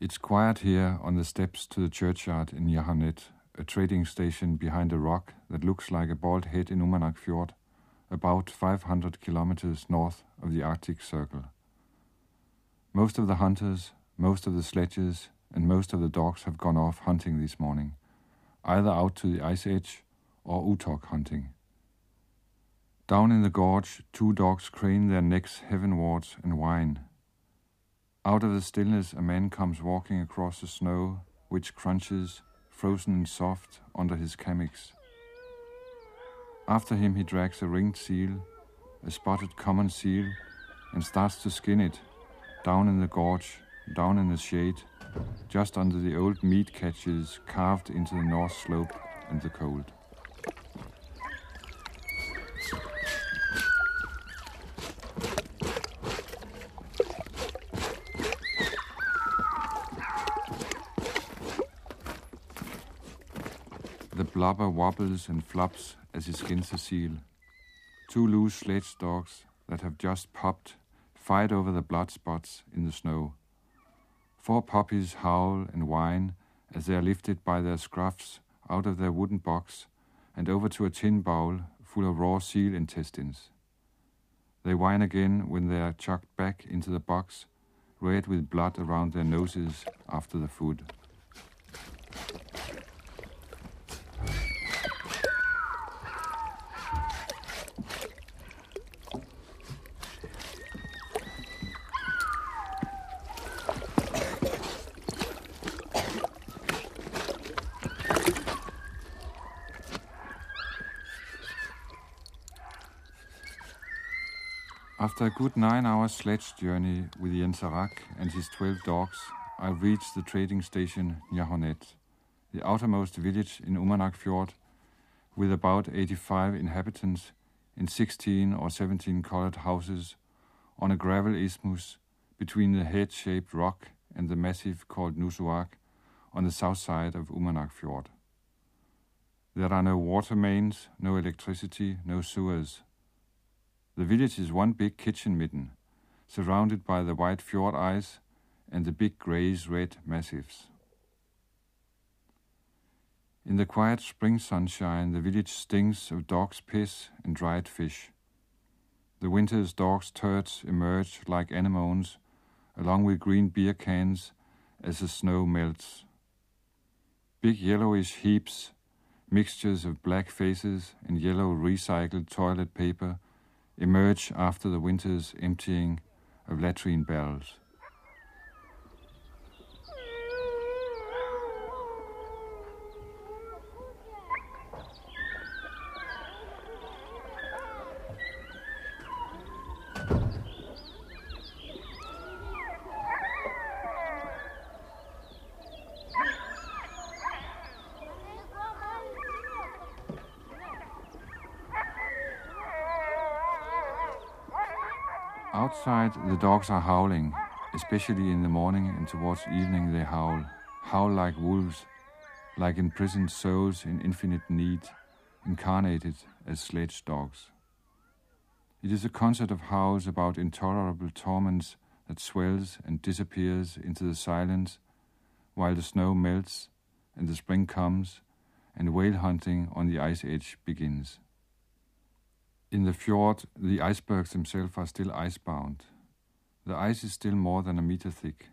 It's quiet here on the steps to the churchyard in Jahanet, a trading station behind a rock that looks like a bald head in Umanak Fjord, about 500 kilometers north of the Arctic Circle. Most of the hunters, most of the sledges, and most of the dogs have gone off hunting this morning, either out to the ice edge or utok hunting. Down in the gorge, two dogs crane their necks heavenwards and whine. Out of the stillness, a man comes walking across the snow, which crunches, frozen and soft, under his kamiks. After him, he drags a ringed seal, a spotted common seal, and starts to skin it, down in the gorge, down in the shade, just under the old meat catches carved into the north slope and the cold. Blubber wobbles and flops as he skins a seal. Two loose sledge dogs that have just popped fight over the blood spots in the snow. Four puppies howl and whine as they are lifted by their scruffs out of their wooden box and over to a tin bowl full of raw seal intestines. They whine again when they are chucked back into the box, red with blood around their noses after the food. After a good nine hours sledge journey with Jens Arak and his 12 dogs, I reached the trading station Nyahonet, the outermost village in Umanak Fjord, with about 85 inhabitants in 16 or 17 colored houses on a gravel isthmus between the head shaped rock and the massif called Nusuak on the south side of Umanak Fjord. There are no water mains, no electricity, no sewers. The village is one big kitchen midden, surrounded by the white fjord ice and the big grayish red massifs. In the quiet spring sunshine, the village stinks of dog's piss and dried fish. The winter's dog's turds emerge like anemones, along with green beer cans as the snow melts. Big yellowish heaps, mixtures of black faces and yellow recycled toilet paper emerge after the winter's emptying of latrine barrels. Outside, the dogs are howling, especially in the morning and towards evening they howl, howl like wolves, like imprisoned souls in infinite need, incarnated as sledge dogs. It is a concert of howls about intolerable torments that swells and disappears into the silence while the snow melts and the spring comes and whale hunting on the ice edge begins. In the fjord, the icebergs themselves are still icebound. The ice is still more than a meter thick.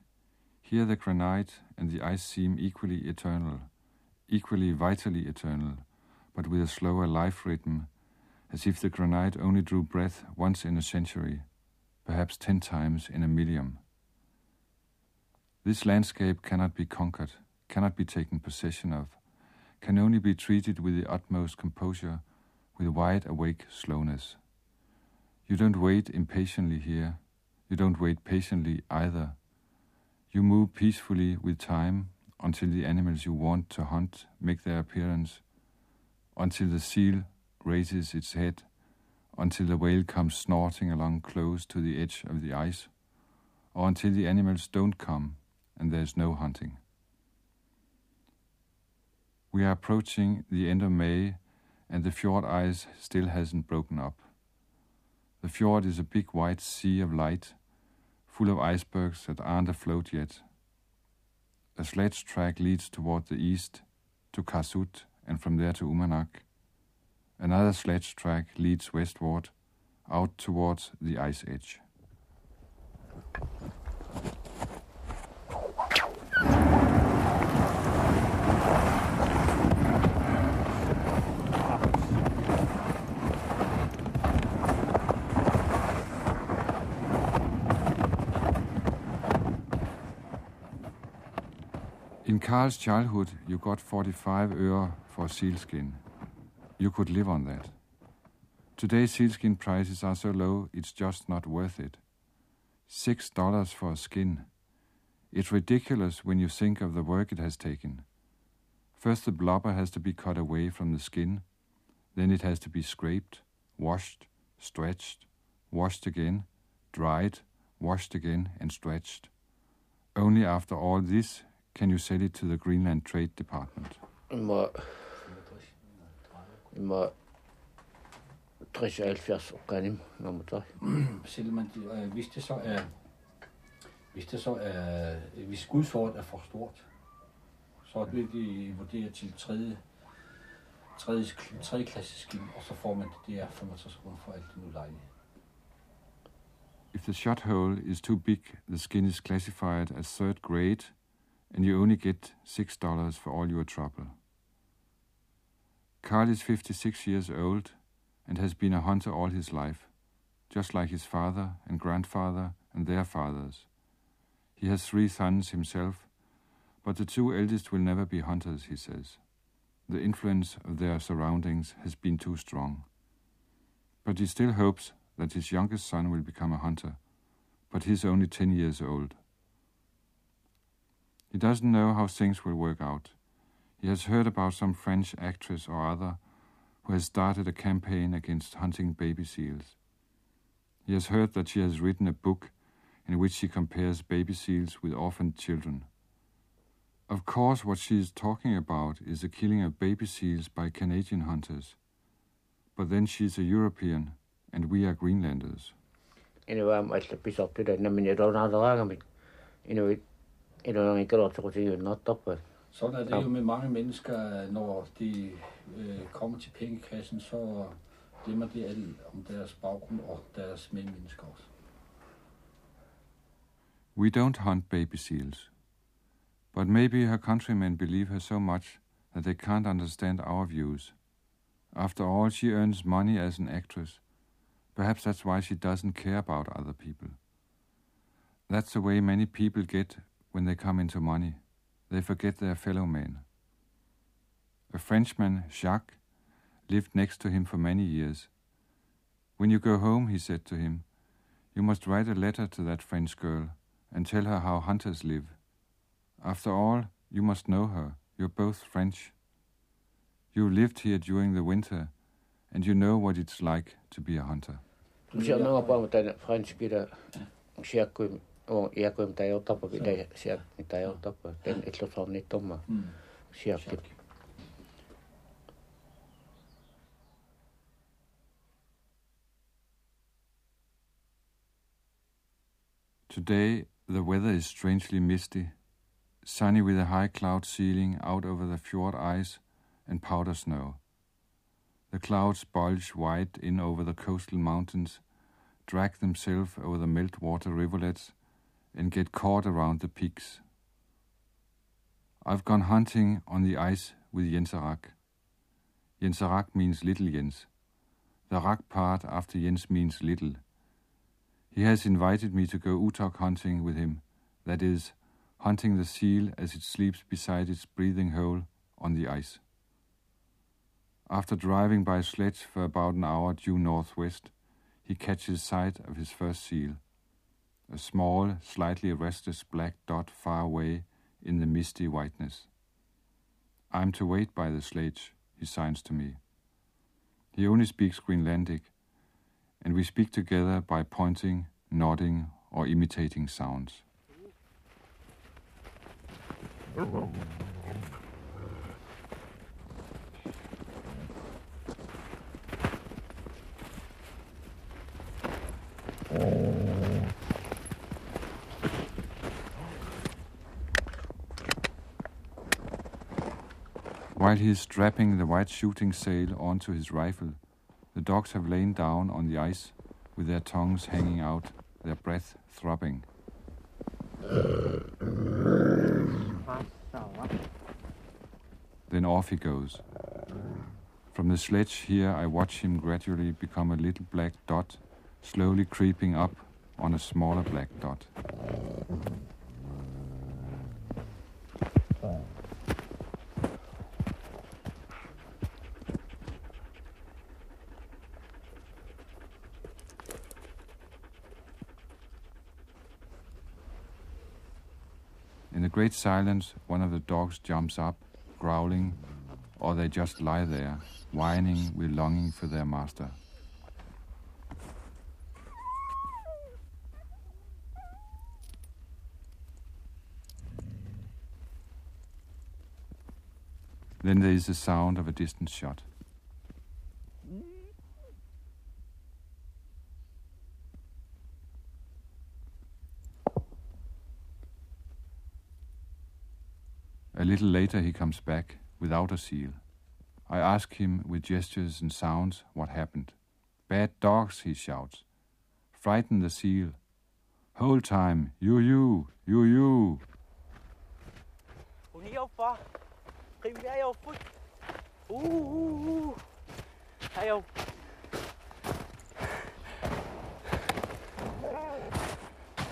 Here, the granite and the ice seem equally eternal, equally vitally eternal, but with a slower life rhythm, as if the granite only drew breath once in a century, perhaps ten times in a million. This landscape cannot be conquered, cannot be taken possession of, can only be treated with the utmost composure with wide awake slowness. You don't wait impatiently here. You don't wait patiently either. You move peacefully with time until the animals you want to hunt make their appearance, until the seal raises its head, until the whale comes snorting along close to the edge of the ice, or until the animals don't come and there's no hunting. We are approaching the end of May and the fjord ice still hasn't broken up. The fjord is a big white sea of light, full of icebergs that aren't afloat yet. a sledge track leads toward the east to Kasut and from there to Umanak. Another sledge track leads westward out towards the ice edge. In Carl's childhood, you got 45 euro for sealskin. You could live on that. Today, sealskin prices are so low, it's just not worth it. Six dollars for a skin. It's ridiculous when you think of the work it has taken. First, the blubber has to be cut away from the skin, then, it has to be scraped, washed, stretched, washed again, dried, washed again, and stretched. Only after all this can you sell it to the Greenland Trade Department. Må, må 60-70 granim nummer 3. Selv man, øh, hvis det så er, hvis det så er, hvis gudsåret er for stort, så bliver det vurderet til tredje, tredje, tredje klasse skin, og så får man det der 65 kroner for alt det nu lejligt. If the shot hole is too big, the skin is classified as third grade, and you only get six dollars for all your trouble. Carl is 56 years old and has been a hunter all his life, just like his father and grandfather and their fathers. He has three sons himself, but the two eldest will never be hunters, he says. The influence of their surroundings has been too strong. But he still hopes that his youngest son will become a hunter, but he's only 10 years old. He doesn't know how things will work out. He has heard about some French actress or other who has started a campaign against hunting baby seals. He has heard that she has written a book in which she compares baby seals with orphaned children. Of course, what she is talking about is the killing of baby seals by Canadian hunters. But then she is a European, and we are Greenlanders. Of the na min ro na da ga min. Ina ina nang ikalo to ko ti not top. Sådan er det jo med mange mennesker, når de øh, kommer til pengekassen, så glemmer de alt om deres baggrund og deres medmennesker også. We don't hunt baby seals. But maybe her countrymen believe her so much that they can't understand our views. After all, she earns money as an actress. Perhaps that's why she doesn't care about other people. That's the way many people get when they come into money. They forget their fellow men. A Frenchman, Jacques, lived next to him for many years. When you go home, he said to him, you must write a letter to that French girl and tell her how hunters live. After all, you must know her. You're both French. You lived here during the winter, and you know what it's like to be a hunter. Siya nga pa mo tayo French kita siya ko o iya ko tayo top of it siya ni tayo top then itlo sa ni toma siya. Today, the weather is strangely misty, sunny with a high cloud ceiling out over the fjord ice and powder snow. The clouds bulge white in over the coastal mountains, drag themselves over the meltwater rivulets, and get caught around the peaks. I've gone hunting on the ice with Jenserak. Jenserak means little Jens. The Rak part after Jens means little. He has invited me to go utok hunting with him, that is, hunting the seal as it sleeps beside its breathing hole on the ice. After driving by sledge for about an hour due northwest, he catches sight of his first seal, a small, slightly restless black dot far away in the misty whiteness. I'm to wait by the sledge, he signs to me. He only speaks Greenlandic, and we speak together by pointing, nodding, or imitating sounds. Oh. While he is strapping the white shooting sail onto his rifle, the dogs have lain down on the ice with their tongues hanging out, their breath throbbing. Then off he goes. From the sledge here, I watch him gradually become a little black dot, slowly creeping up on a smaller black dot. Great silence, one of the dogs jumps up, growling, or they just lie there, whining with longing for their master. Then there is the sound of a distant shot. Little later he comes back without a seal. I ask him with gestures and sounds what happened. Bad dogs, he shouts. Frighten the seal. Whole time, you, you, you, you. Hun er jo for. Riv er jo fuld. Uh, uh, uh. Er jo.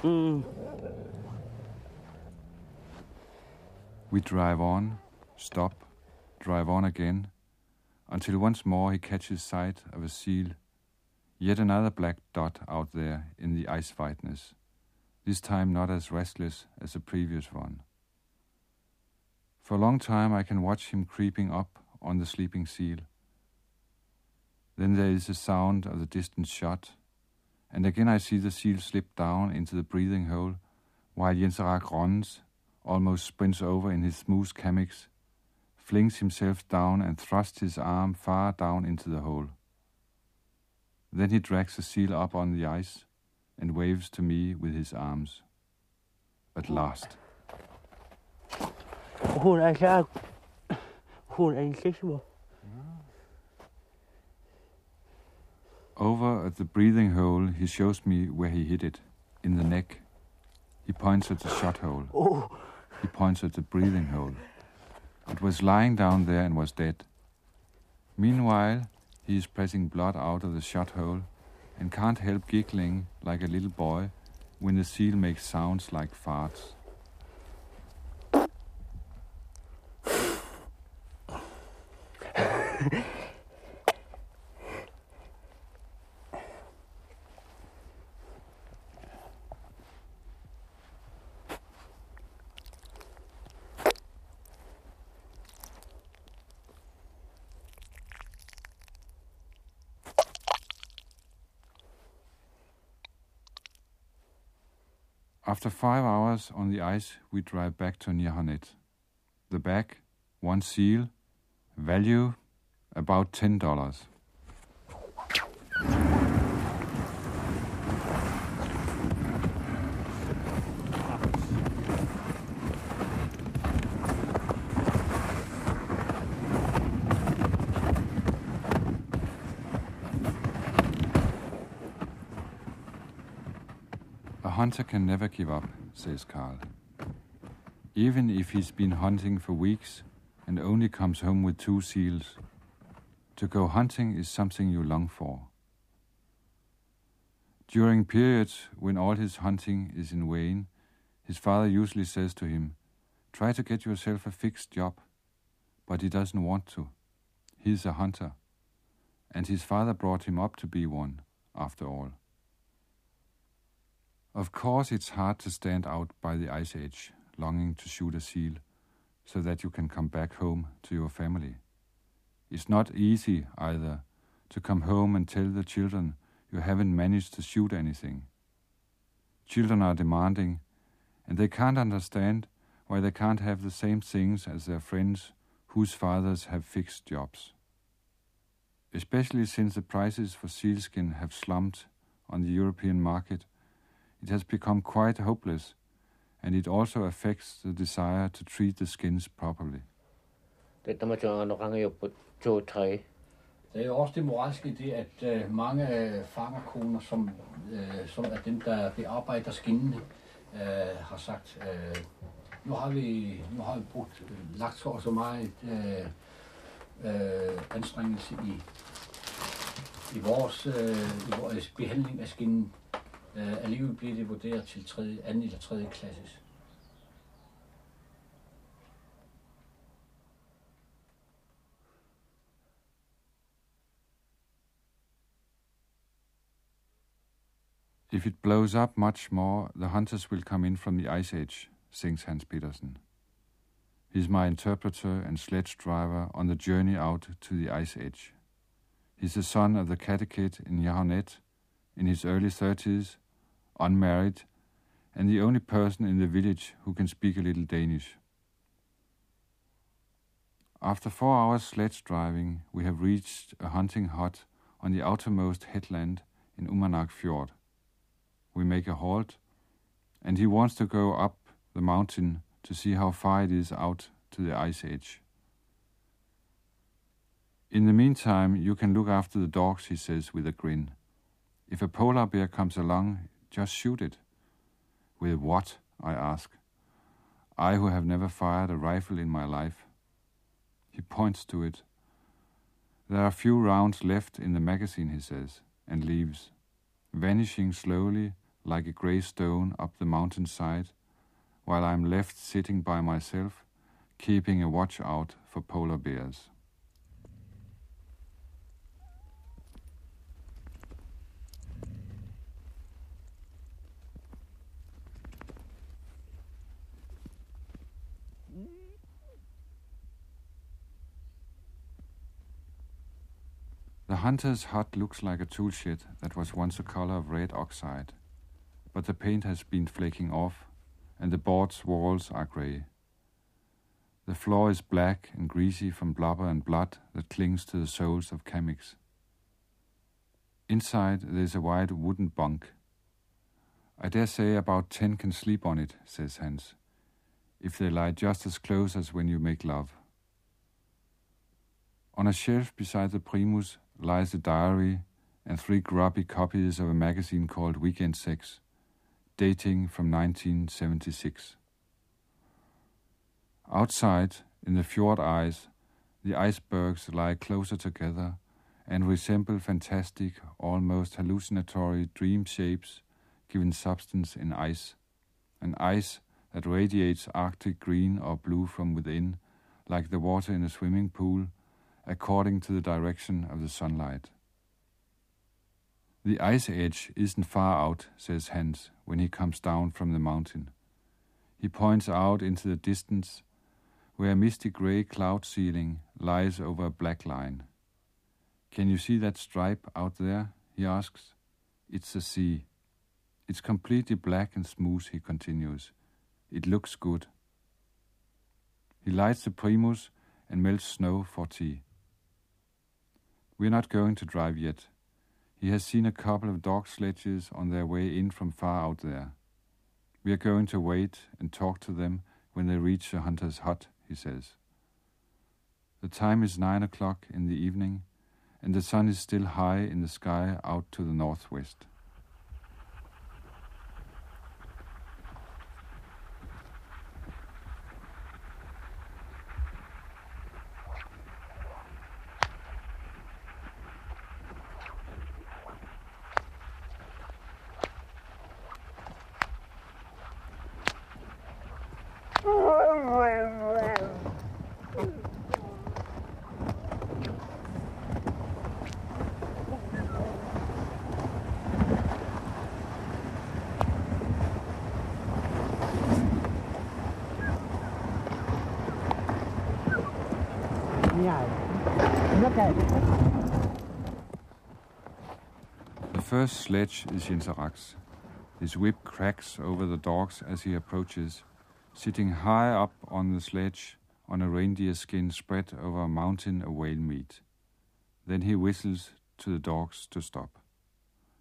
Mm. We drive on, stop, drive on again, until once more he catches sight of a seal, yet another black dot out there in the ice whiteness, this time not as restless as the previous one. For a long time I can watch him creeping up on the sleeping seal. Then there is the sound of the distant shot, and again I see the seal slip down into the breathing hole, while Jens Jenserak runs, almost sprints over in his smooth kamiks, flings himself down and thrusts his arm far down into the hole. Then he drags the seal up on the ice and waves to me with his arms. At last. Hun er klar. Hun er en. Over at the breathing hole, he shows me where he hit it, in the neck. He points at the shot hole. Oh, He points at the breathing hole. It was lying down there and was dead. Meanwhile, he is pressing blood out of the shot hole and can't help giggling like a little boy when the seal makes sounds like farts. After five hours on the ice, we drive back to Nihanet. The bag, one seal, value about $10. Hunter can never give up, says Carl. Even if he's been hunting for weeks and only comes home with two seals, to go hunting is something you long for. During periods when all his hunting is in vain, his father usually says to him, Try to get yourself a fixed job. But he doesn't want to. He's a hunter. And his father brought him up to be one, after all. Of course, it's hard to stand out by the ice edge, longing to shoot a seal, so that you can come back home to your family. It's not easy either to come home and tell the children you haven't managed to shoot anything. Children are demanding, and they can't understand why they can't have the same things as their friends whose fathers have fixed jobs. Especially since the prices for sealskin have slumped on the European market, it has become quite hopeless, and it also affects the desire to treat the skins properly. Det er der man range jo på to tre. Det er jo også det moralske i det, at øh, mange øh, fangerkoner, som, øh, som er dem, der bearbejder skinnene, øh, har sagt, øh, nu har vi, nu har vi brugt, øh, lagt så og så meget øh, øh, anstrengelse i, i, vores, øh, i vores behandling af skinnen. Øh, alligevel bliver det vurderet til tredje, anden eller tredje klasses. If it blows up much more, the hunters will come in from the ice edge, sings Hans Petersen. He's my interpreter and sledge driver on the journey out to the ice edge. He's the son of the catechete in Jahonet, in his early 30s, unmarried, and the only person in the village who can speak a little Danish. After four hours sledge driving, we have reached a hunting hut on the outermost headland in Umanak Fjord we make a halt, and he wants to go up the mountain to see how far it is out to the ice edge. In the meantime, you can look after the dogs, he says with a grin. If a polar bear comes along, just shoot it. With what? I ask. I who have never fired a rifle in my life. He points to it. There are few rounds left in the magazine, he says, and leaves, vanishing slowly like a grey stone up the mountainside, while I am left sitting by myself, keeping a watch out for polar bears. The hunter's hut looks like a tool shed that was once a color of red oxide but the paint has been flaking off, and the board's walls are grey. The floor is black and greasy from blubber and blood that clings to the soles of kamiks. Inside there is a wide wooden bunk. I dare say about ten can sleep on it, says Hans, if they lie just as close as when you make love. On a shelf beside the Primus lies a diary and three grubby copies of a magazine called Weekend Sex dating from 1976. Outside, in the fjord ice, the icebergs lie closer together and resemble fantastic, almost hallucinatory dream shapes given substance in ice, an ice that radiates Arctic green or blue from within, like the water in a swimming pool, according to the direction of the sunlight. The ice edge isn't far out, says Hans when he comes down from the mountain. He points out into the distance where a misty grey cloud ceiling lies over a black line. Can you see that stripe out there? he asks. It's the sea. It's completely black and smooth, he continues. It looks good. He lights the primus and melts snow for tea. We're not going to drive yet. He has seen a couple of dog sledges on their way in from far out there. We are going to wait and talk to them when they reach the hunter's hut, he says. The time is nine o'clock in the evening, and the sun is still high in the sky out to the northwest. First sledge is Jensarax. His whip cracks over the dogs as he approaches, sitting high up on the sledge on a reindeer skin spread over a mountain of whale meat. Then he whistles to the dogs to stop.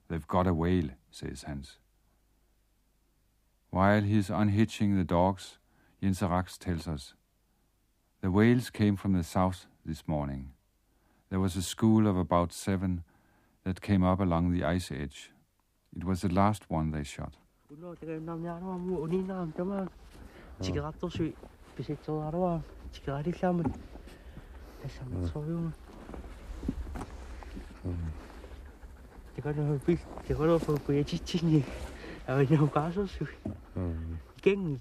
They've got a whale, says Hans. While he is unhitching the dogs, Jensarax tells us The whales came from the south this morning. There was a school of about seven that came up along the ice edge. It was the last one they shot. Gængigt.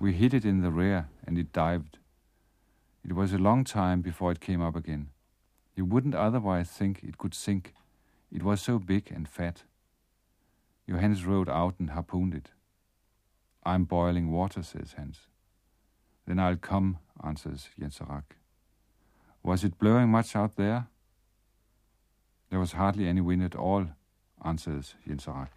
We hit it in the rear and it dived. It was a long time before it came up again. You wouldn't otherwise think it could sink. It was so big and fat. Johannes rowed out and harpooned it. I'm boiling water, says Hans. Then I'll come, answers Jenserak. Was it blowing much out there? There was hardly any wind at all, answers Jenserak.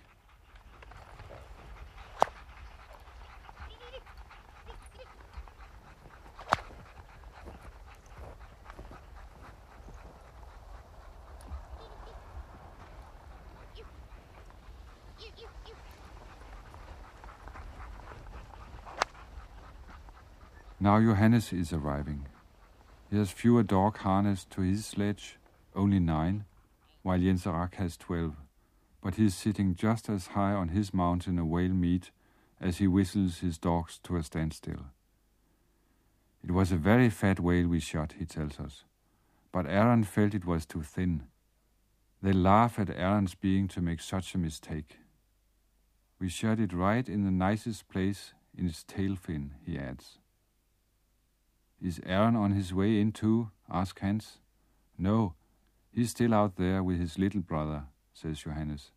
Now Johannes is arriving. He has fewer dog harnessed to his sledge, only nine, while Jenserak has twelve, but he is sitting just as high on his mountain of whale meat as he whistles his dogs to a standstill. It was a very fat whale we shot, he tells us, but Aaron felt it was too thin. They laugh at Aaron's being to make such a mistake. We shot it right in the nicest place in its tail fin, he adds. Is Aaron on his way in too? asks Hans. No, he's still out there with his little brother, says Johannes.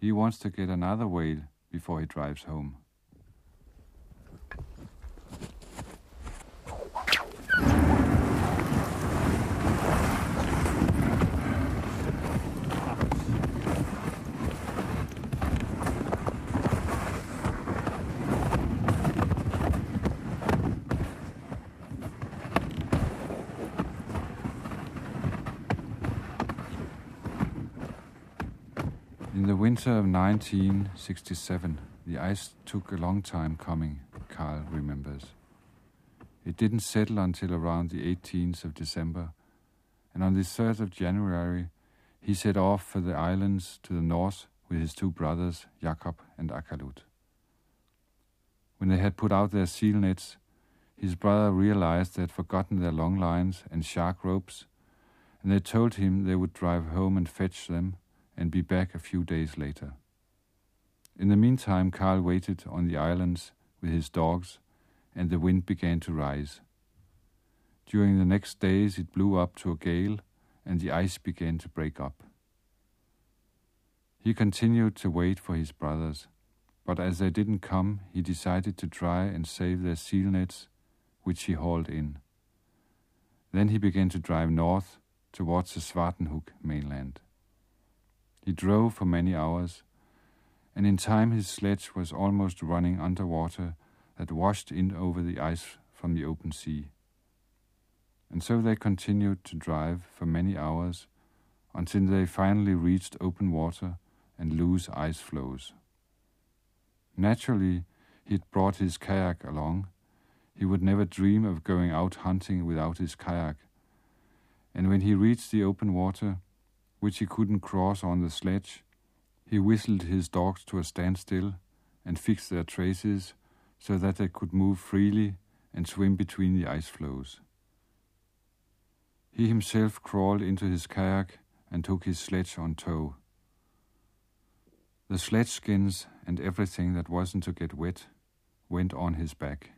He wants to get another whale before he drives home. In the winter of 1967, the ice took a long time coming, Carl remembers. It didn't settle until around the 18th of December, and on the 3rd of January, he set off for the islands to the north with his two brothers, Jakob and Akalut. When they had put out their seal nets, his brother realized they had forgotten their long lines and shark ropes, and they told him they would drive home and fetch them and be back a few days later. In the meantime, Carl waited on the islands with his dogs, and the wind began to rise. During the next days, it blew up to a gale, and the ice began to break up. He continued to wait for his brothers, but as they didn't come, he decided to try and save their seal nets, which he hauled in. Then he began to drive north towards the Svartenhuk mainland. He drove for many hours, and in time his sledge was almost running under water that washed in over the ice from the open sea. And so they continued to drive for many hours until they finally reached open water and loose ice floes. Naturally, he had brought his kayak along. He would never dream of going out hunting without his kayak. And when he reached the open water, which he couldn't cross on the sledge, he whistled his dogs to a standstill and fixed their traces so that they could move freely and swim between the ice floes. He himself crawled into his kayak and took his sledge on tow. The sledge skins and everything that wasn't to get wet went on his back.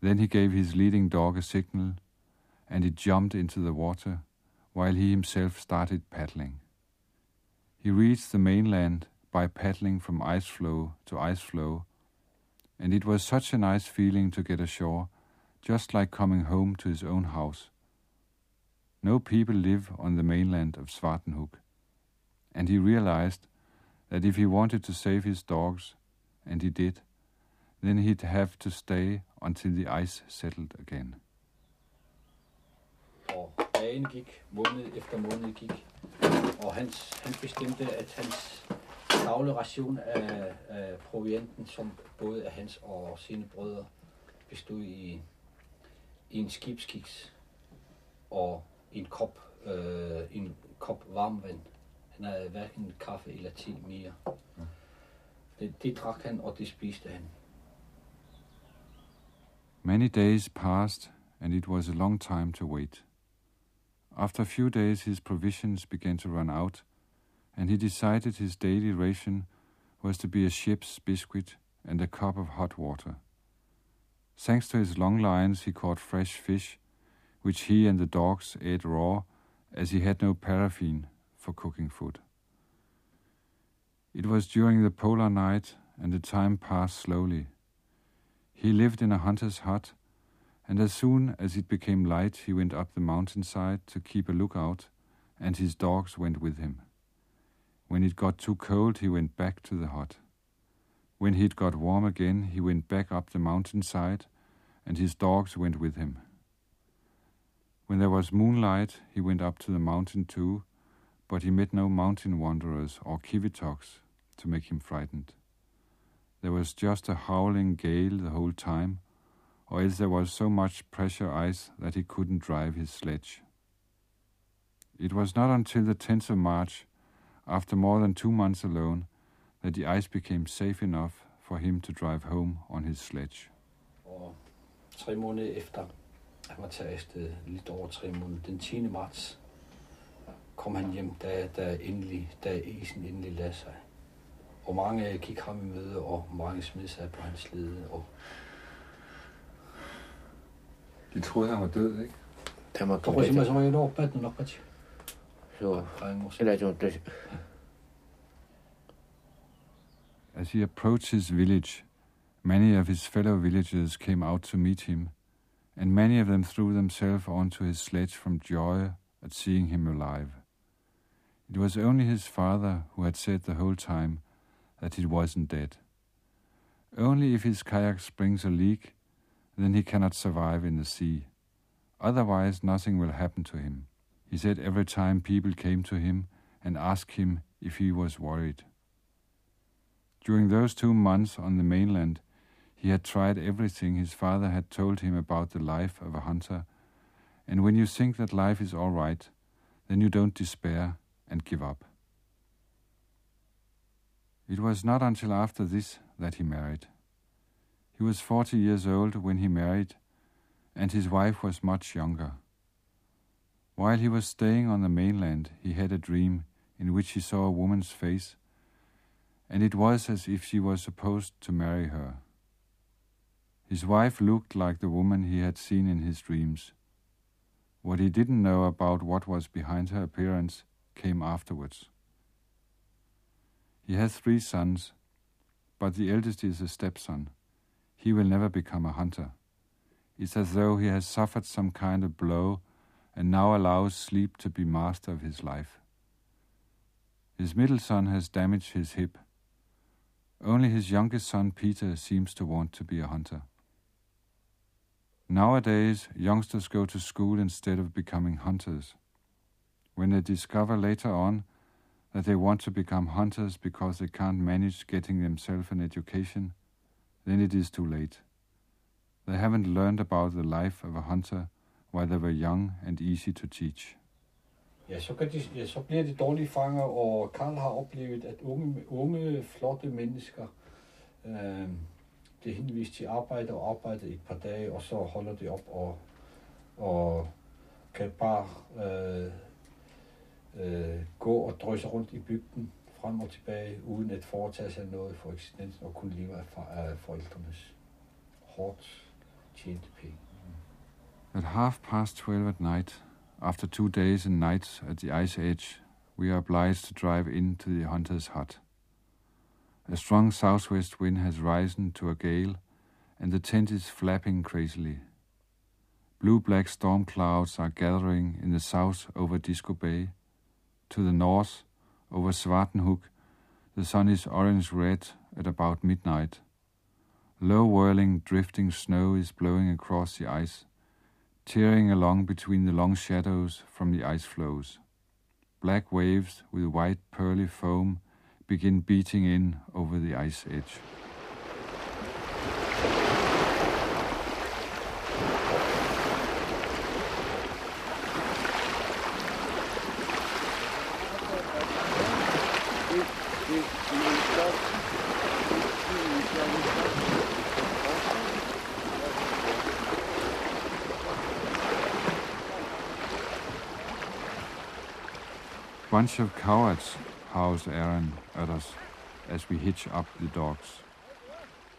Then he gave his leading dog a signal, and it jumped into the water while he himself started paddling. He reached the mainland by paddling from ice floe to ice floe, and it was such a nice feeling to get ashore, just like coming home to his own house. No people live on the mainland of Svartenhuk, and he realized that if he wanted to save his dogs, and he did, then he'd have to stay until the ice settled again. Og dagen gik, måned efter måned gik, og hans, han bestemte, at hans daglige ration af, af provianten, som både er hans og sine brødre, bestod i, i en skibskiks og en kop, øh, en kop varm vand. Han havde hverken kaffe eller te mere. Det, det drak han, og det spiste han. Many days passed, and it was a long time to wait. After a few days, his provisions began to run out, and he decided his daily ration was to be a ship's biscuit and a cup of hot water. Thanks to his long lines, he caught fresh fish, which he and the dogs ate raw, as he had no paraffin for cooking food. It was during the polar night, and the time passed slowly. He lived in a hunter's hut, and as soon as it became light, he went up the mountainside to keep a lookout, and his dogs went with him. When it got too cold, he went back to the hut. When it got warm again, he went back up the mountainside, and his dogs went with him. When there was moonlight, he went up to the mountain too, but he met no mountain wanderers or kivitoks to make him frightened. There was just a howling gale the whole time, or else there was so much pressure ice that he couldn't drive his sledge. It was not until the 10th of March, after more than two months alone, that the ice became safe enough for him to drive home on his sledge. Og tre måneder efter, han var taget afsted, lidt over tre måneder, den 10. marts, kom han hjem, da, da, endelig, da isen endelig lagde sig. Og mange gik ham i møde, og mange smed sig på hans lede. Og De troede, han var død, ikke? Tämä Toko tuli. mä sanoin, että päätty nakkachi. Joo. Kaingossa. Sillä tuntui As he approached his village, many of his fellow villagers came out to meet him, and many of them threw themselves onto his sledge from joy at seeing him alive. It was only his father who had said the whole time that he wasn't dead. Only if his kayak springs a leak, then he cannot survive in the sea. Otherwise, nothing will happen to him. He said every time people came to him and asked him if he was worried. During those two months on the mainland, he had tried everything his father had told him about the life of a hunter, and when you think that life is all right, then you don't despair and give up. It was not until after this that he married. He was 40 years old when he married, and his wife was much younger. While he was staying on the mainland, he had a dream in which he saw a woman's face, and it was as if she was supposed to marry her. His wife looked like the woman he had seen in his dreams. What he didn't know about what was behind her appearance came afterwards. He has three sons, but the eldest is a stepson. He will never become a hunter. It's as though he has suffered some kind of blow and now allows sleep to be master of his life. His middle son has damaged his hip. Only his youngest son Peter seems to want to be a hunter. Nowadays, youngsters go to school instead of becoming hunters. When they discover later on that they want to become hunters because they can't manage getting themselves an education, then it is too late. They haven't learned about the life of a hunter while they were young and easy to teach. Ja, så, kan de, ja, så bliver de dårlige fanger, og Karl har oplevet, at unge, unge flotte mennesker øh, bliver henvist til arbejde og arbejde et par dage, og så holder de op og, og kan bare øh, øh, gå og drøse rundt i bygden frem og tilbage, uden at foretage sig noget for eksistensen og kunne leve af, forældrenes hårdt tjente penge. At half past twelve at night, after two days and nights at the ice edge, we are obliged to drive in to the hunter's hut. A strong southwest wind has risen to a gale, and the tent is flapping crazily. Blue black storm clouds are gathering in the south over Disko Bay. To the north, over Svartenhuk, the sun is orange red at about midnight. Low whirling, drifting snow is blowing across the ice, tearing along between the long shadows from the ice floes. Black waves with white pearly foam begin beating in over the ice edge. Bunch of cowards, howls Aaron at us as we hitch up the dogs.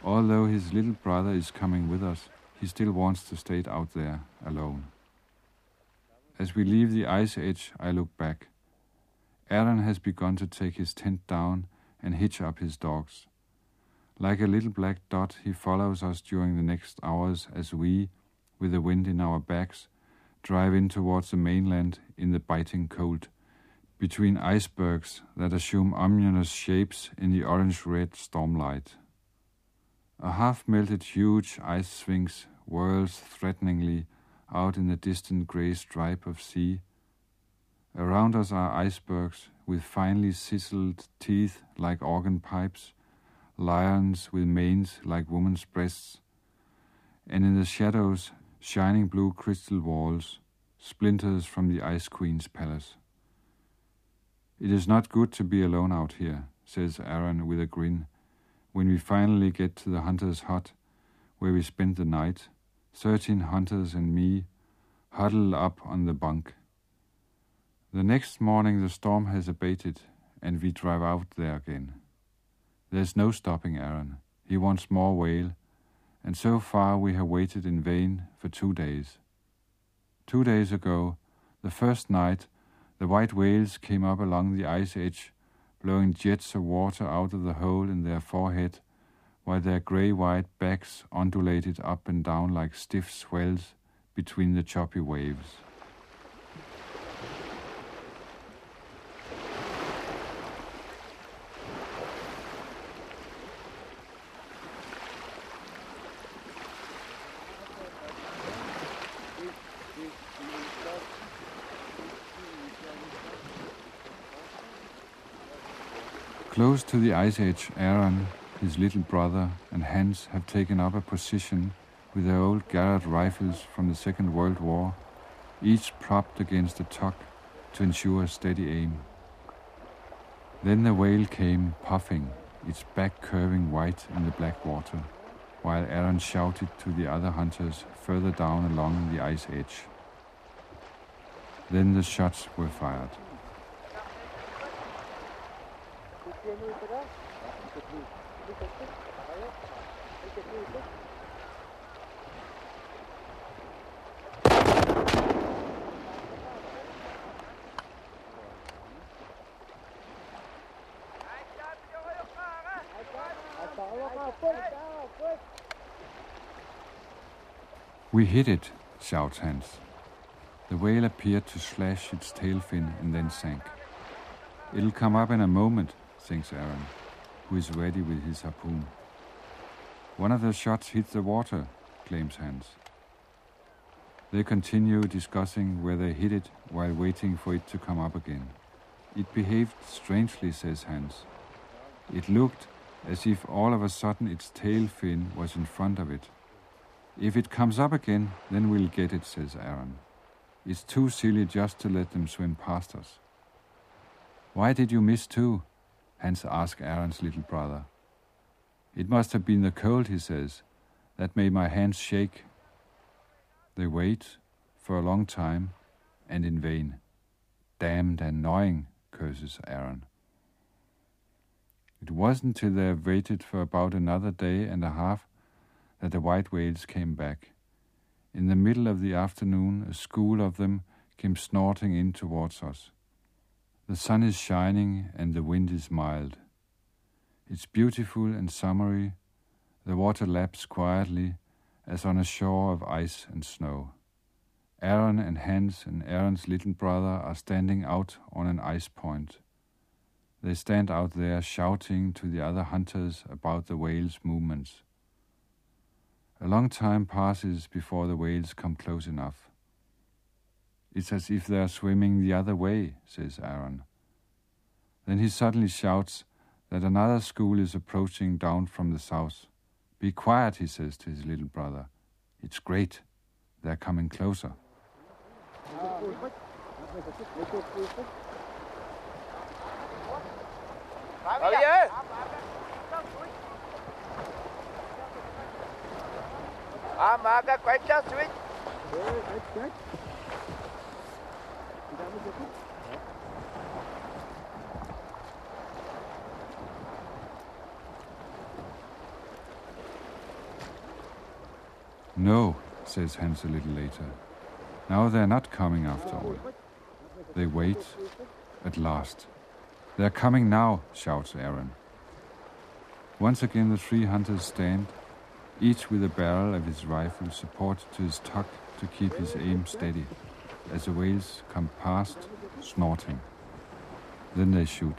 Although his little brother is coming with us, he still wants to stay out there alone. As we leave the ice edge, I look back. Aaron has begun to take his tent down and hitch up his dogs. Like a little black dot, he follows us during the next hours as we, with the wind in our backs, drive in towards the mainland in the biting cold, between icebergs that assume ominous shapes in the orange red stormlight. A half melted huge ice sphinx whirls threateningly out in the distant grey stripe of sea. Around us are icebergs with finely sizzled teeth like organ pipes, lions with manes like women's breasts, and in the shadows, shining blue crystal walls, splinters from the Ice Queen's palace. It is not good to be alone out here, says Aaron with a grin, when we finally get to the hunter's hut, where we spend the night, thirteen hunters and me, huddled up on the bunk. The next morning the storm has abated, and we drive out there again. There's no stopping Aaron. He wants more whale, and so far we have waited in vain for two days. Two days ago, the first night, the white whales came up along the ice edge, blowing jets of water out of the hole in their forehead, while their grey white backs undulated up and down like stiff swells between the choppy waves. Close to the ice edge, Aaron, his little brother, and Hans have taken up a position with their old Garand rifles from the Second World War, each propped against a tuck to ensure a steady aim. Then the whale came puffing, its back curving white in the black water, while Aaron shouted to the other hunters further down along the ice edge. Then the shots were fired. We hit it, shouts Hans. The whale appeared to slash its tail fin and then sank. It'll come up in a moment, thinks Aaron, who is ready with his harpoon. One of the shots hit the water, claims Hans. They continue discussing where they hit it while waiting for it to come up again. It behaved strangely, says Hans. It looked as if all of a sudden its tail fin was in front of it. If it comes up again, then we'll get it, says Aaron. It's too silly just to let them swim past us. Why did you miss too? Hans asks Aaron's little brother. It must have been the cold, he says. That made my hands shake. They wait for a long time and in vain. Damned annoying, curses Aaron. It wasn't till they had waited for about another day and a half that the white whales came back. In the middle of the afternoon, a school of them came snorting in towards us. The sun is shining and the wind is mild. It's beautiful and summery. The water laps quietly as on a shore of ice and snow. Aaron and Hans and Aaron's little brother are standing out on an ice point. They stand out there shouting to the other hunters about the whale's movements. A long time passes before the whales come close enough. It's as if they're swimming the other way, says Aaron. Then he suddenly shouts that another school is approaching down from the south. Be quiet, he says to his little brother. It's great. They're coming closer. Oh, No, says Hans a little later. Now they're not coming after all. They wait. At last. They're coming now, shouts Aaron. Once again the three hunters stand, each with the barrel of his rifle supported to his tuck to keep his aim steady, as the whales come past, snorting. Then they shoot.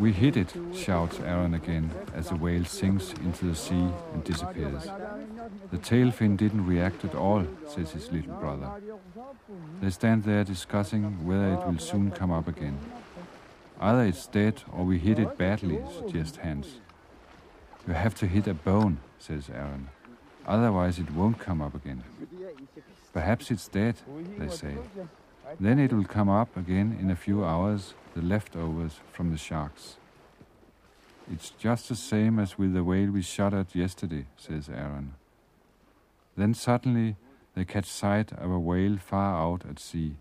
We hit it, shouts Aaron again as the whale sinks into the sea and disappears. The tail fin didn't react at all, says his little brother. They stand there discussing whether it will soon come up again. Either it's dead or we hit it badly, suggests Hans. You have to hit a bone, says Aaron. Otherwise it won't come up again. Perhaps it's dead, they say. Then it will come up again in a few hours, the leftovers from the sharks. It's just the same as with the whale we shot at yesterday, says Aaron. Then suddenly they catch sight of a whale far out at sea.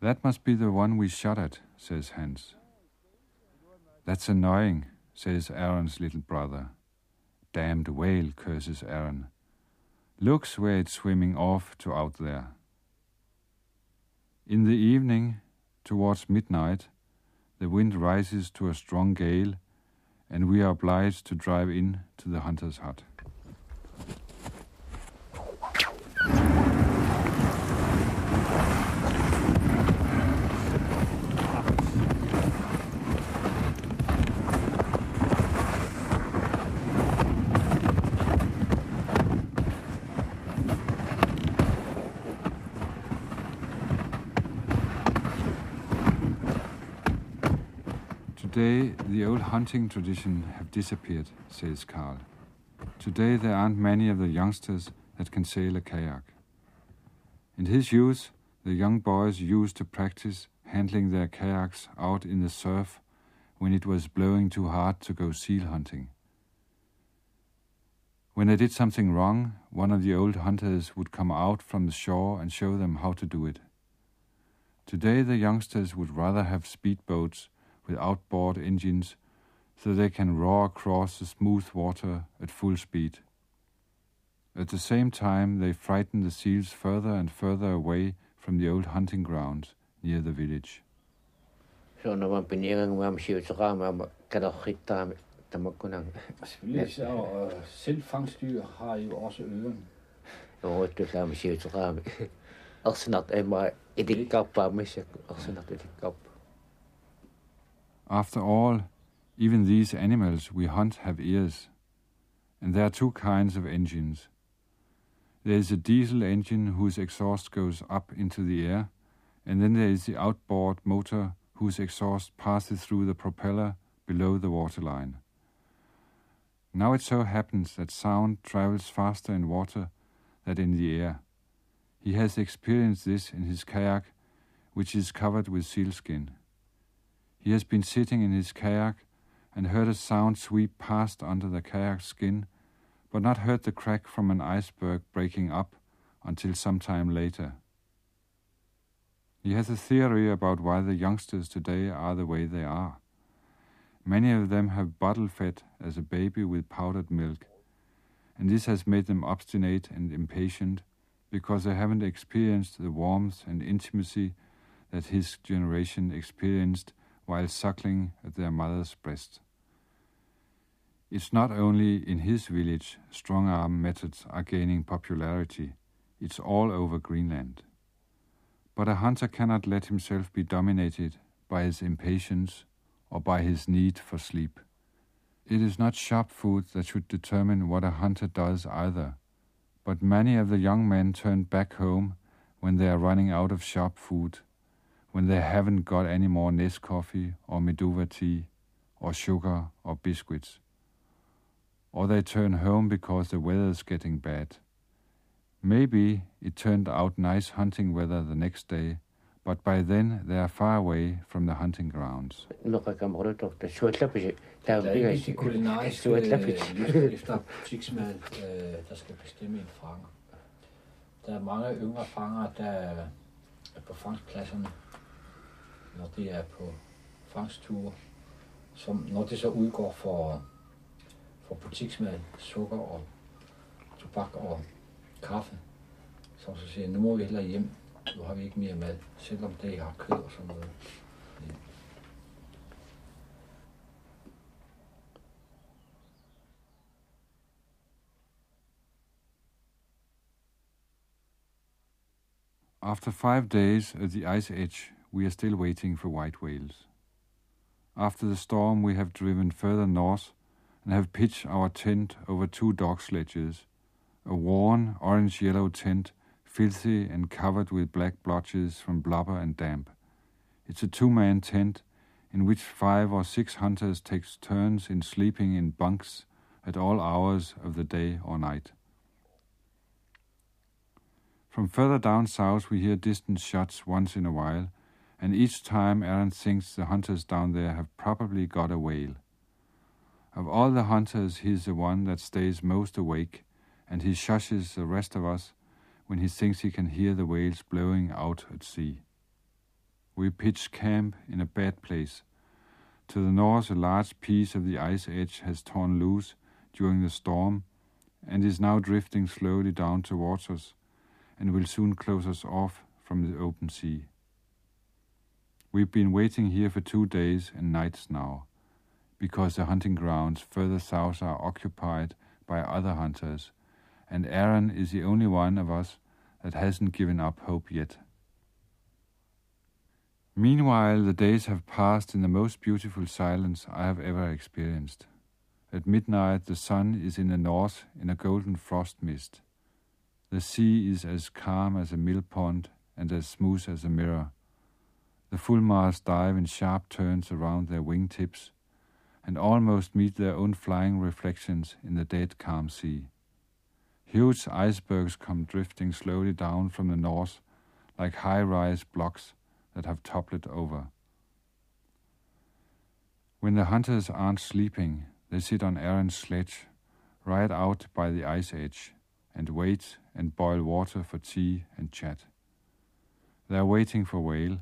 That must be the one we shot at, says Hans. That's annoying, says Aaron's little brother. Damned whale, curses Aaron. Looks where it's swimming off to out there. In the evening, towards midnight, the wind rises to a strong gale, and we are obliged to drive in to the hunter's hut. Today, the old hunting tradition have disappeared, says Karl. Today, there aren't many of the youngsters that can sail a kayak. In his youth, the young boys used to practice handling their kayaks out in the surf when it was blowing too hard to go seal hunting. When they did something wrong, one of the old hunters would come out from the shore and show them how to do it. Today, the youngsters would rather have speedboats with outboard engines so they can roar across the smooth water at full speed. At the same time, they frighten the seals further and further away from the old hunting grounds near the village. Så når man benytter mig om sivetera, man kan da hitte tamakunang. Selvfølgelig, og selv fangstyr har jo også øren. Jo, det er med sivetera. Arsenat er mig idikkappa, men arsenat idikkappa. After all, even these animals we hunt have ears, and there are two kinds of engines. There is a diesel engine whose exhaust goes up into the air, and then there is the outboard motor whose exhaust passes through the propeller below the waterline. Now it so happens that sound travels faster in water than in the air. He has experienced this in his kayak, which is covered with sealskin. He has been sitting in his kayak and heard a sound sweep past under the kayak skin, but not heard the crack from an iceberg breaking up until some time later. He has a theory about why the youngsters today are the way they are. Many of them have bottle fed as a baby with powdered milk, and this has made them obstinate and impatient because they haven't experienced the warmth and intimacy that his generation experienced while suckling at their mother's breast. It's not only in his village strong arm methods are gaining popularity, it's all over Greenland. But a hunter cannot let himself be dominated by his impatience or by his need for sleep. It is not sharp food that should determine what a hunter does either, but many of the young men turn back home when they are running out of sharp food, when they haven't got any more Nescoffee or Meduva tea, or sugar or biscuits. Or they turn home because the weather's getting bad. Maybe it turned out nice hunting weather the next day, but by then they are far away from the hunting grounds. Der er ikke de kulinariske efter butiksmad, der skal bestemme en fanger. Der mange yngre fanger, der er på fangstpladserne, når de er på fangstture. Som, når det så udgår for, for butiksmad, sukker og tobak og kaffe, som så siger, nu må vi hellere hjem, nu har vi ikke mere mad, selvom det har kød og sådan noget. After five days at the ice edge, we are still waiting for white whales. After the storm, we have driven further north and have pitched our tent over two dog sledges, a worn orange yellow tent, filthy and covered with black blotches from blubber and damp. It's a two man tent in which five or six hunters take turns in sleeping in bunks at all hours of the day or night. From further down south, we hear distant shots once in a while, and each time Aaron thinks the hunters down there have probably got a whale. Of all the hunters, he's the one that stays most awake, and he shushes the rest of us when he thinks he can hear the whales blowing out at sea. We pitch camp in a bad place. To the north, a large piece of the ice edge has torn loose during the storm and is now drifting slowly down towards us and will soon close us off from the open sea. We've been waiting here for two days and nights now, because the hunting grounds further south are occupied by other hunters, and Aaron is the only one of us that hasn't given up hope yet. Meanwhile, the days have passed in the most beautiful silence I have ever experienced. At midnight, the sun is in the north in a golden frost mist. The sea is as calm as a mill pond and as smooth as a mirror. The fulmars dive in sharp turns around their wingtips and almost meet their own flying reflections in the dead calm sea. Huge icebergs come drifting slowly down from the north like high rise blocks that have toppled over. When the hunters aren't sleeping, they sit on Aaron's sledge right out by the ice edge and wait and boil water for tea and chat. They are waiting for whale,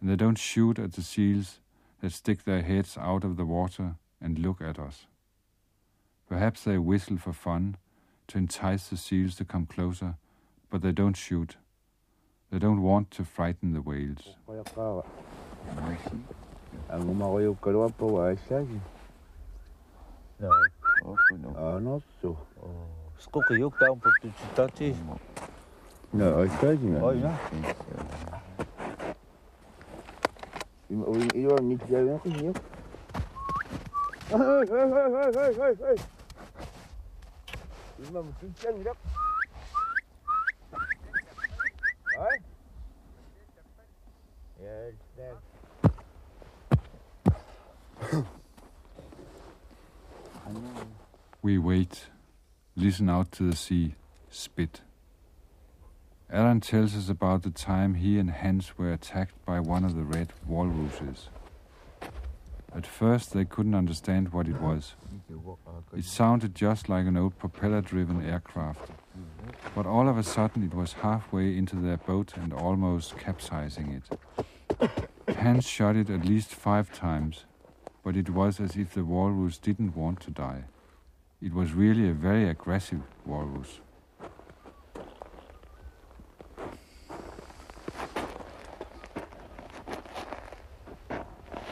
and they don't shoot at the seals that stick their heads out of the water and look at us. Perhaps they whistle for fun to entice the seals to come closer, but they don't shoot. They don't want to frighten the whales. Skokkejok down på tutati. No, I tried you, man. Oh, ja. You are niet jij nog. Hey, hey, hey, hey, hey, hey. We wait, listen out to the sea, spit. Alan tells us about the time he and Hans were attacked by one of the red walruses. At first, they couldn't understand what it was. It sounded just like an old propeller driven aircraft. But all of a sudden, it was halfway into their boat and almost capsizing it. Hans shot it at least five times, but it was as if the walrus didn't want to die. It was really a very aggressive walrus.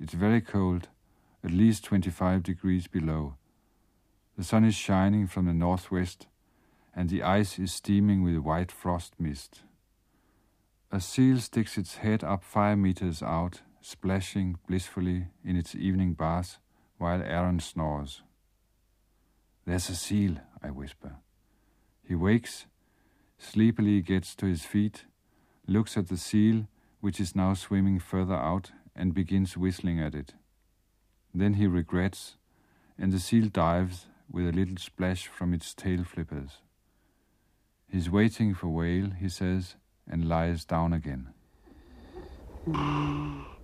It's very cold, at least 25 degrees below. The sun is shining from the northwest, and the ice is steaming with white frost mist. A seal sticks its head up five meters out, splashing blissfully in its evening bath, while Aaron snores. There's a seal, I whisper. He wakes, sleepily gets to his feet, looks at the seal, which is now swimming further out, and begins whistling at it. Then he regrets, and the seal dives with a little splash from its tail flippers. He's waiting for whale, he says, and lies down again.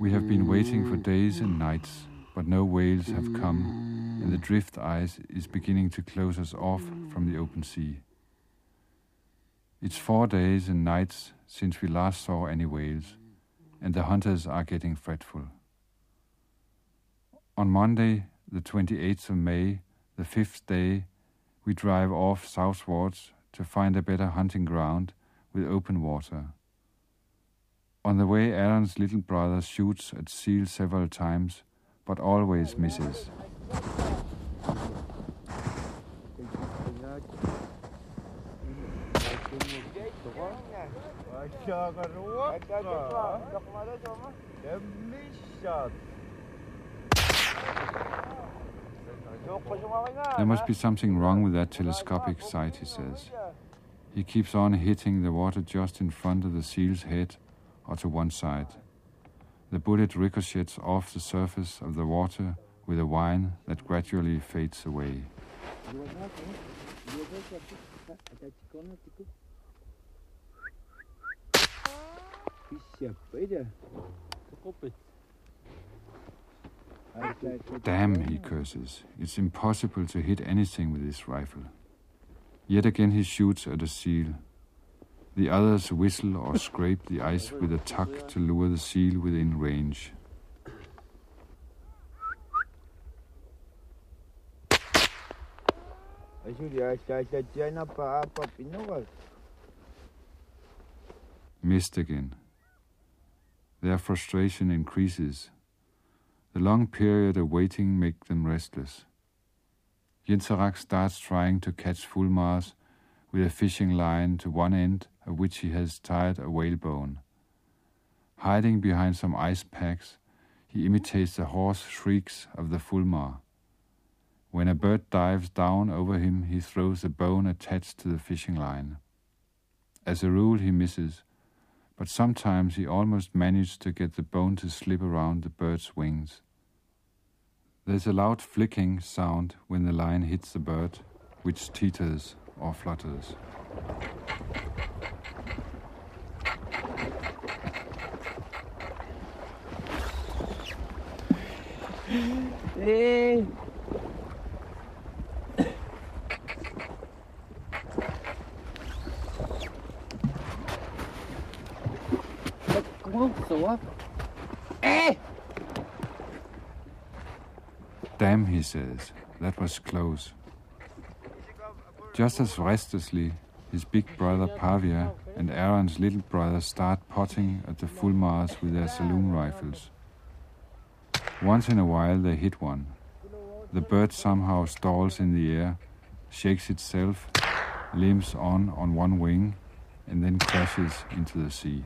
We have been waiting for days and nights, but no whales have come, and the drift ice is beginning to close us off from the open sea. It's four days and nights since we last saw any whales, and the hunters are getting fretful. On Monday, the 28th of May, the fifth day, we drive off southwards to find a better hunting ground with open water. On the way, Aaron's little brother shoots at seal several times, but always misses. There must be something wrong with that telescopic sight, he says. He keeps on hitting the water just in front of the seal's head or to one side. The bullet ricochets off the surface of the water with a whine that gradually fades away. Damn, he curses. It's impossible to hit anything with this rifle. Yet again he shoots at a seal. The others whistle or scrape the ice with a tuck to lure the seal within range. Missed again. Their frustration increases. The long period of waiting makes them restless. Jinsarak starts trying to catch fulmars with a fishing line to one end of which he has tied a whalebone. Hiding behind some ice packs, he imitates the hoarse shrieks of the fulmar. When a bird dives down over him, he throws the bone attached to the fishing line. As a rule, he misses, but sometimes he almost manages to get the bone to slip around the bird's wings. There's a loud flicking sound when the line hits the bird, which teeters or flutters. Hey! Damn, he says, that was close. Just as restlessly, his big brother Pavia and Aaron's little brother start potting at the fulmars with their saloon rifles. Once in a while, they hit one. The bird somehow stalls in the air, shakes itself, limps on on one wing, and then crashes into the sea.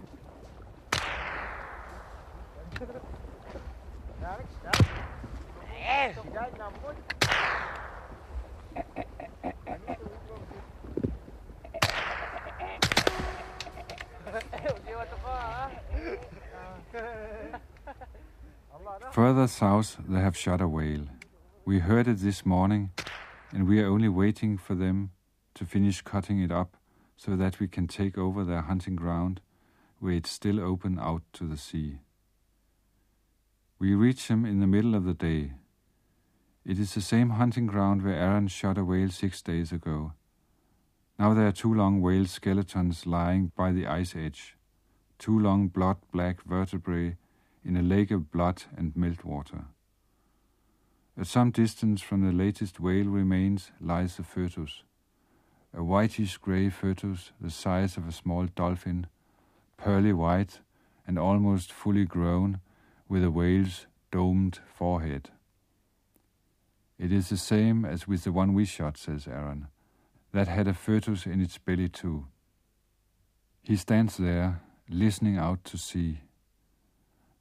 Further south, they have shot a whale. We heard it this morning, and we are only waiting for them to finish cutting it up so that we can take over their hunting ground where it's still open out to the sea. We reach them in the middle of the day. It is the same hunting ground where Aaron shot a whale six days ago. Now there are two long whale skeletons lying by the ice edge, two long blood black vertebrae in a lake of blood and meltwater. At some distance from the latest whale remains lies the foetus, a whitish grey foetus the size of a small dolphin, pearly white and almost fully grown, with a whale's domed forehead. It is the same as with the one we shot, says Aaron. That had a foetus in its belly too. He stands there, listening out to sea.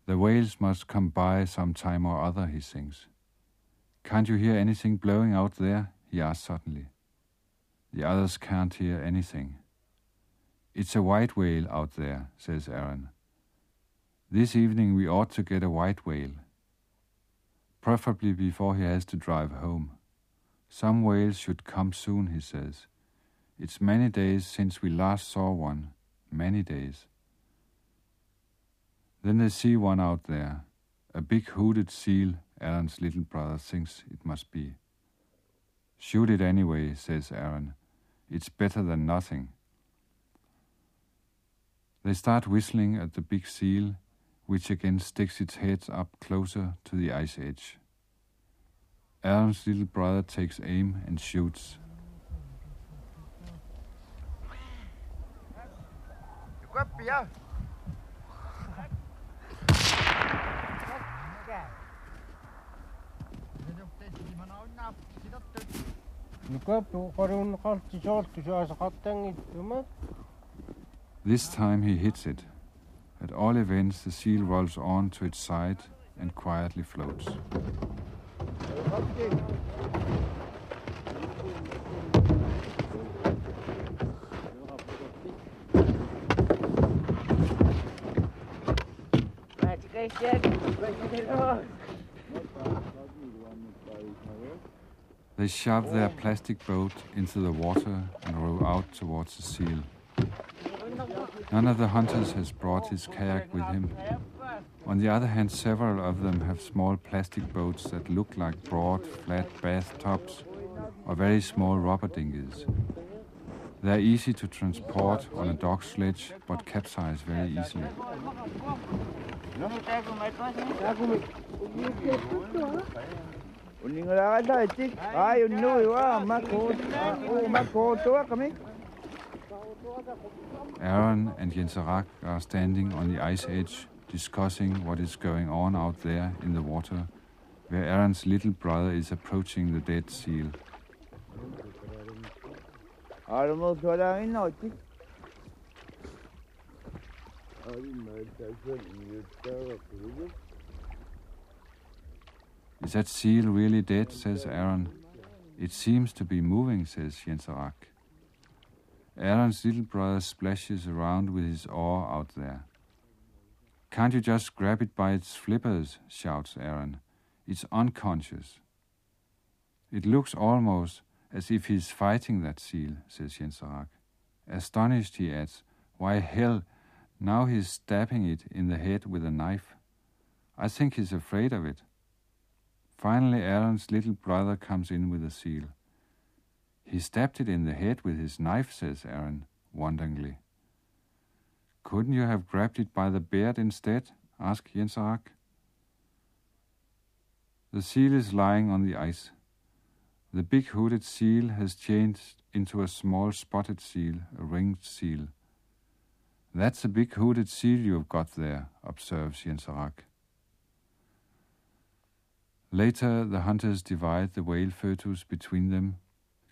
The whales must come by some time or other, he thinks. Can't you hear anything blowing out there? he asks suddenly. The others can't hear anything. It's a white whale out there, says Aaron. This evening we ought to get a white whale. Preferably before he has to drive home. Some whales should come soon, he says. It's many days since we last saw one. Many days. Then they see one out there, a big hooded seal, Aaron's little brother thinks it must be. Shoot it anyway, says Aaron. It's better than nothing. They start whistling at the big seal, which again sticks its head up closer to the ice edge. Aaron's little brother takes aim and shoots. This time he hits it. At all events, the seal rolls on to its side and quietly floats. They shove their plastic boat into the water and row out towards the seal. None of the hunters has brought his kayak with him. On the other hand, several of them have small plastic boats that look like broad, flat bathtubs or very small rubber dinghies. They are easy to transport on a dog sledge, but capsize very easily. Aaron and Jenserak are standing on the ice edge discussing what is going on out there in the water, where Aaron's little brother is approaching the dead seal. Is that seal really dead? says Aaron. It seems to be moving, says Jenserak. Aaron's little brother splashes around with his oar out there. Can't you just grab it by its flippers? shouts Aaron. It's unconscious. It looks almost as if he's fighting that seal, says Jenserak. Astonished, he adds, Why hell, now he's stabbing it in the head with a knife. I think he's afraid of it. Finally, Aaron's little brother comes in with the seal. He stabbed it in the head with his knife, says Aaron, wonderingly. Couldn't you have grabbed it by the beard instead? asks Jenserak. The seal is lying on the ice. The big hooded seal has changed into a small spotted seal, a ringed seal. That's a big hooded seal you've got there, observes Jenserak. Later, the hunters divide the whale foetus between them,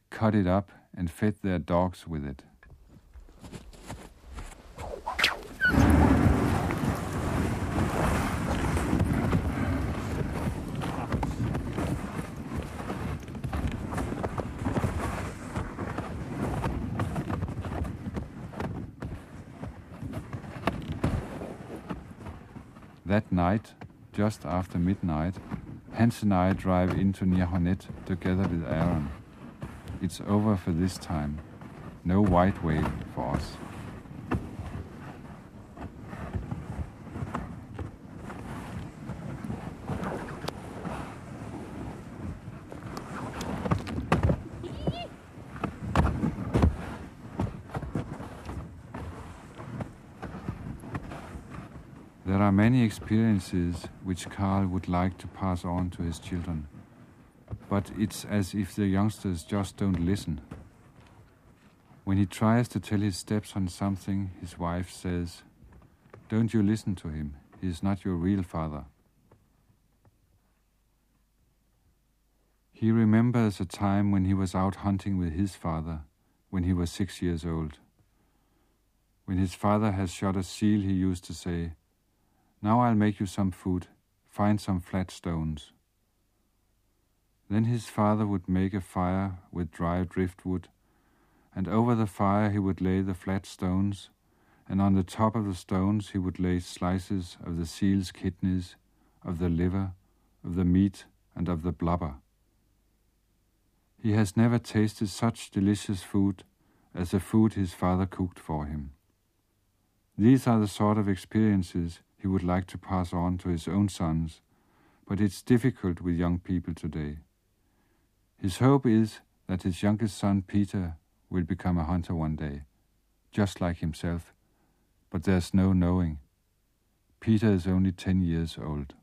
cut it up, and fed their dogs with it. That night, just after midnight, Hans and I drive into Niaqornat together with Aaron. It's over for this time. No white whale for us. There are many experiences which Carl would like to pass on to his children, but it's as if the youngsters just don't listen. When he tries to tell his steps on something, his wife says, Don't you listen to him, he is not your real father. He remembers a time when he was out hunting with his father when he was six years old. When his father has shot a seal, he used to say, Now I'll make you some food, find some flat stones. Then his father would make a fire with dry driftwood, and over the fire he would lay the flat stones, and on the top of the stones he would lay slices of the seal's kidneys, of the liver, of the meat, and of the blubber. He has never tasted such delicious food as the food his father cooked for him. These are the sort of experiences he would like to pass on to his own sons, but it's difficult with young people today. His hope is that his youngest son, Peter, will become a hunter one day, just like himself, but there's no knowing. Peter is only ten years old.